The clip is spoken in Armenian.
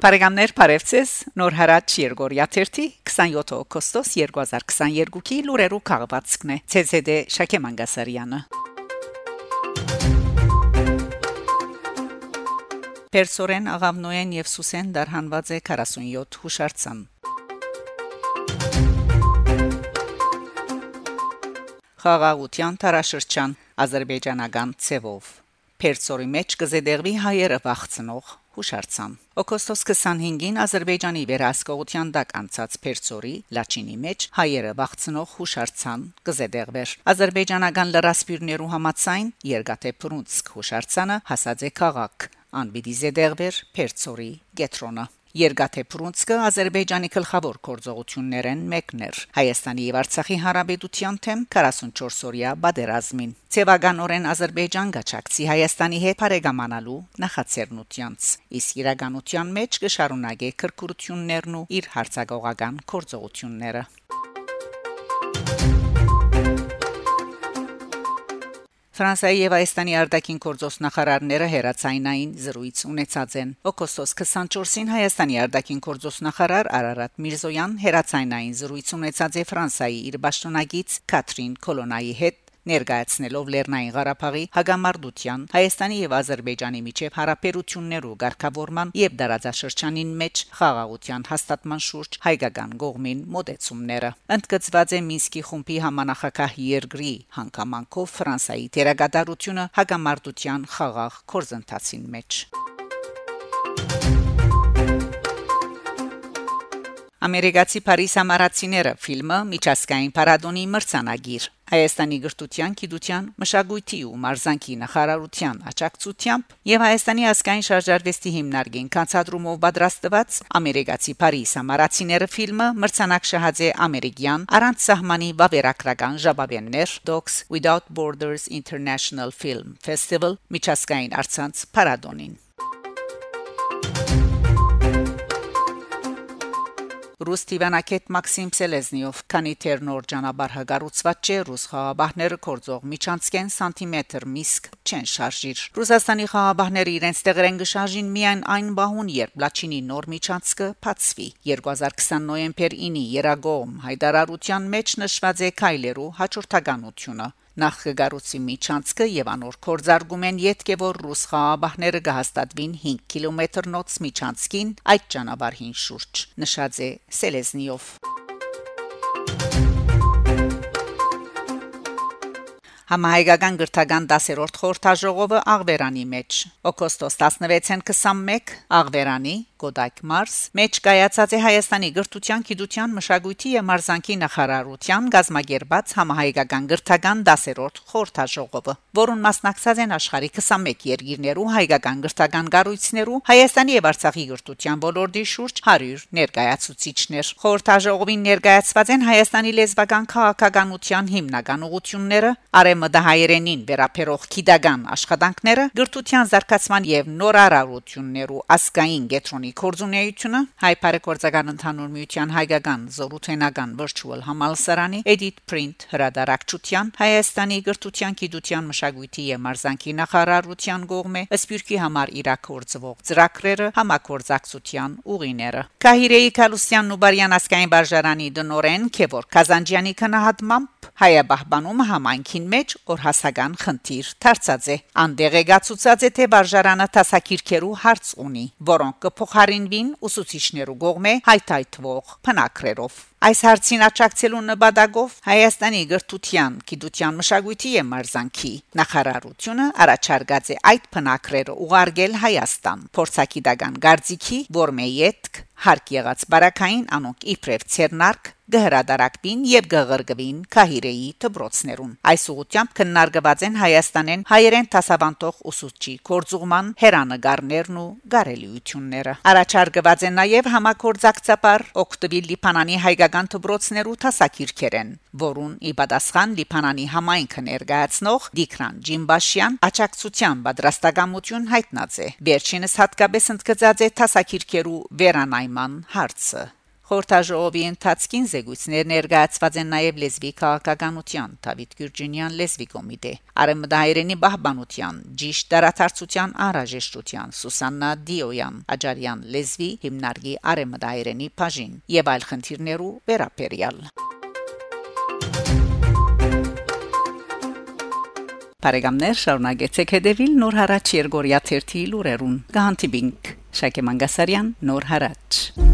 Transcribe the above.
Բարեկամներ Փարեվցես Նոր հարաճ Երգորիա 27 օգոստոս 2022-ի լուրերու քաղվածքն է ՑՍԴ Շակե Մանգասարյանը Պերսորեն Աղավնոյեն եւ Սուսեն դարհանված է 47 հուշարձան Խաղաղության տարաշրջան ազերբայջանական ցևով Պերսորի մեջ կզեդերվի հայերը վախցնող հուշարձան Օգոստոս 25-ին Ադրբեջանի վերահսկողության դակ անցած Պերսորի Լաչինի մեջ հայերը վախցնող հուշարձան կզեդեղվեր Ադրբեջանական լրասպիրներու համացայն Երգատե Պրունցկ հուշարձանը հասած է քաղաք անբիդի զեդեղվեր Պերսորի Գետրոնը Երգաթե Պրունցկը Ադրբեջանի գլխավոր գործողություններն մեկն էր Հայաստանի եւ Արցախի հարաբերության թեմ 44-օրյա բادرազմին։ Ցեվագանորեն Ադրբեջան գաչակցի Հայաստանի հետ բարեկամանալու նախաձեռնությամբ, իսկ իրականության մեջ կշարունակե քրկուրություններն ու իր հարցակողական գործողությունները։ Ֆրանսիայի եւ Հայաստանի արտաքին գործոս նախարարները հերացայինային զրույց ունեցած են։ Օգոստոս 24-ին Հայաստանի արտաքին գործոս նախարար Արարատ Միրզոյան հերացայինային զրույց ունեցած է Ֆրանսիայի իր պաշտոնագից Կատրին Կոլոնայի հետ ներկայացնելով Լեռնային Ղարաբաղի հագամարտության Հայաստանի եւ Ադրբեջանի միջև հարաբերություններու ղեկավարման եւ դարաձաշրջանին մեջ խաղաղության հաստատման շուրջ հայկական գողմին մոդեցումները ընդգծված է Մինսկի խումբի համանախագահ երկրի հանգամանքով Ֆրանսայի դերակատարությունը հագամարտության խաղաղ կորզընթացին մեջ Ամերիկացի Փարիզ ամառացիները ֆիլմը միջազգային փառատոնի մրցանագիր Հայաստանի գրթության, գիտության, մշակույթի ու մարզանկի նախարարության աջակցությամբ եւ Հայաստանի ազգային շարժարվեստի հիմնարկին կանցադրումով պատրաստված Ամերիկացի Փարիզ ամառացիները ֆիլմը մրցանակ շահաձե ամերիկյան առանց սահմանի վավերագրական ժապավեններ Docs Without Borders International Film Festival միջազգային արցանց փառատոնին Ռուս Տիվանակետ Մաքսիմ Սելեզնիով քանի թեր նոր ճանապարհ հագարուցված չէ ռուս խաղաբահները կորձող միջանցքեն սանտիմետր միսկ չեն շարժիր Ռուսաստանի խաղաբահները իրենց տեղերեն գշարժին միայն այն բահուն երբ Լաչինի նոր միջանցքը բացվի 2020 նոյեմբեր 9-ի Երագոմ հայդարարության մեջ նշված է քայլերու հաջորդականությունը նախ կգառուցի միջանցքը եւ անոր կորզարգում են յետք է որ ռուս խաղաբահները կհաստատվին 5 կիլոմետրնոց միջանցքին այդ ճանապարհին շուրջ նշած է Սելեզնիով Համահայկական գրթական 10-րդ խորհրդաժողովը Աղվերանի մեջ օգոստոս 16-ին 21 Աղվերանի Գոդակ Մարս մեջ կայացած է Հայաստանի գրթության, գիտության, մշակույթի եւ մարզանկի նախարարության գազագերբած համահայկական գրթական 10-րդ խորհրդաժողովը, որուն մասնակցած են աշխարհի 21 երկիրներու հայկական գրթական կառույցներու Հայաստանի եւ Արցախի գրթության ոլորտի շուրջ 100 ներկայացուցիչներ։ Խորհրդաժողովին ներկայացված են Հայաստանի լեզվական քաղաքականության հիմնական ուղությունները, արեմդահայերենին վերապերող քիդական աշխատանքները, գրթության զարգացման եւ նորարարություններու ասկային գետրոնի Հայաստանի կորձունեությունը հայ բարեգործական ընդհանուր միության հայկական զորութենական virtual համալսարանի edit print հրադարակչության Հայաստանի գրթության, գիտության, մշակույթի եւ մարզանկի նախարարության կողմէ սպյուրքի համար իրակորձվող ծրագրերը համակորձակցության ուղիները Կահիրեի Կալուսյանն ու Բարյան ասկային բարժարանի դնորեն Քևոր Կազանջյանի քնահատմամբ հայաբահբանումը համայնքին մեջ օրհասական խնդիր դարձած է անդեղեկացուցած է թե բարժարանը տասակիրքերու հարց ունի որոնք կփոխ փոխարինվին ուսուցիչներու կողմէ հայթայթվող փնակրերով Այս հարցին աջակցելու նպատակով Հայաստանի գրթության, գիտության, մշակույթի եւ մարզանկի նախարարությունը առաջարկած է այդ փնակրերը ուղարկել Հայաստան փորձակիտական գարձիկի որմեյետք հարկ եղած բարակային անոնք իբրև ցերնարկ գհրադարակվին եւ գղրգվին Քահիրեի դբրոցներուն այս ուղությամբ քննարկված են Հայաստանեն հայերեն տասավանդող ուսուցչի կորձուղման հերանագարներն ու գարելիությունները առաջարկված են նաեւ համակորձակցաբար օկտոբի լիփանանի հայկական դբրոցներու տասակիրքերեն որուն ի պատասխան լիփանանի համայնքը ներկայացնող Դիկրան Ջիմբաշյան աճակցության պատրաստակամություն հայտնած է վերջինս հատկապես ընդգծած է տասակիրքերու վերանայման հարցը Խորհրդաժողովի ընթացքին զեկույցներ ներկայացված են նաև լեզվի քաղաքականության Դավիթ Գյուրջինյան լեզվի կոմիտե Արեմդահայերենի բահբանության ճիշտ դարաթարցության անհրաժեշտության Սուսաննա Դիոյան Աջարյան լեզվի հիմնարկի Արեմդահայերենի բաժին եւ այլ խնդիրներու վերապերյալ Բարեկամներ շարունակեցեք հետևել Նոր հարաճ Երգորիա 1-ի լուրերուն։ Գանտիբինգ Շակե Մանգասարյան Նոր հարաճ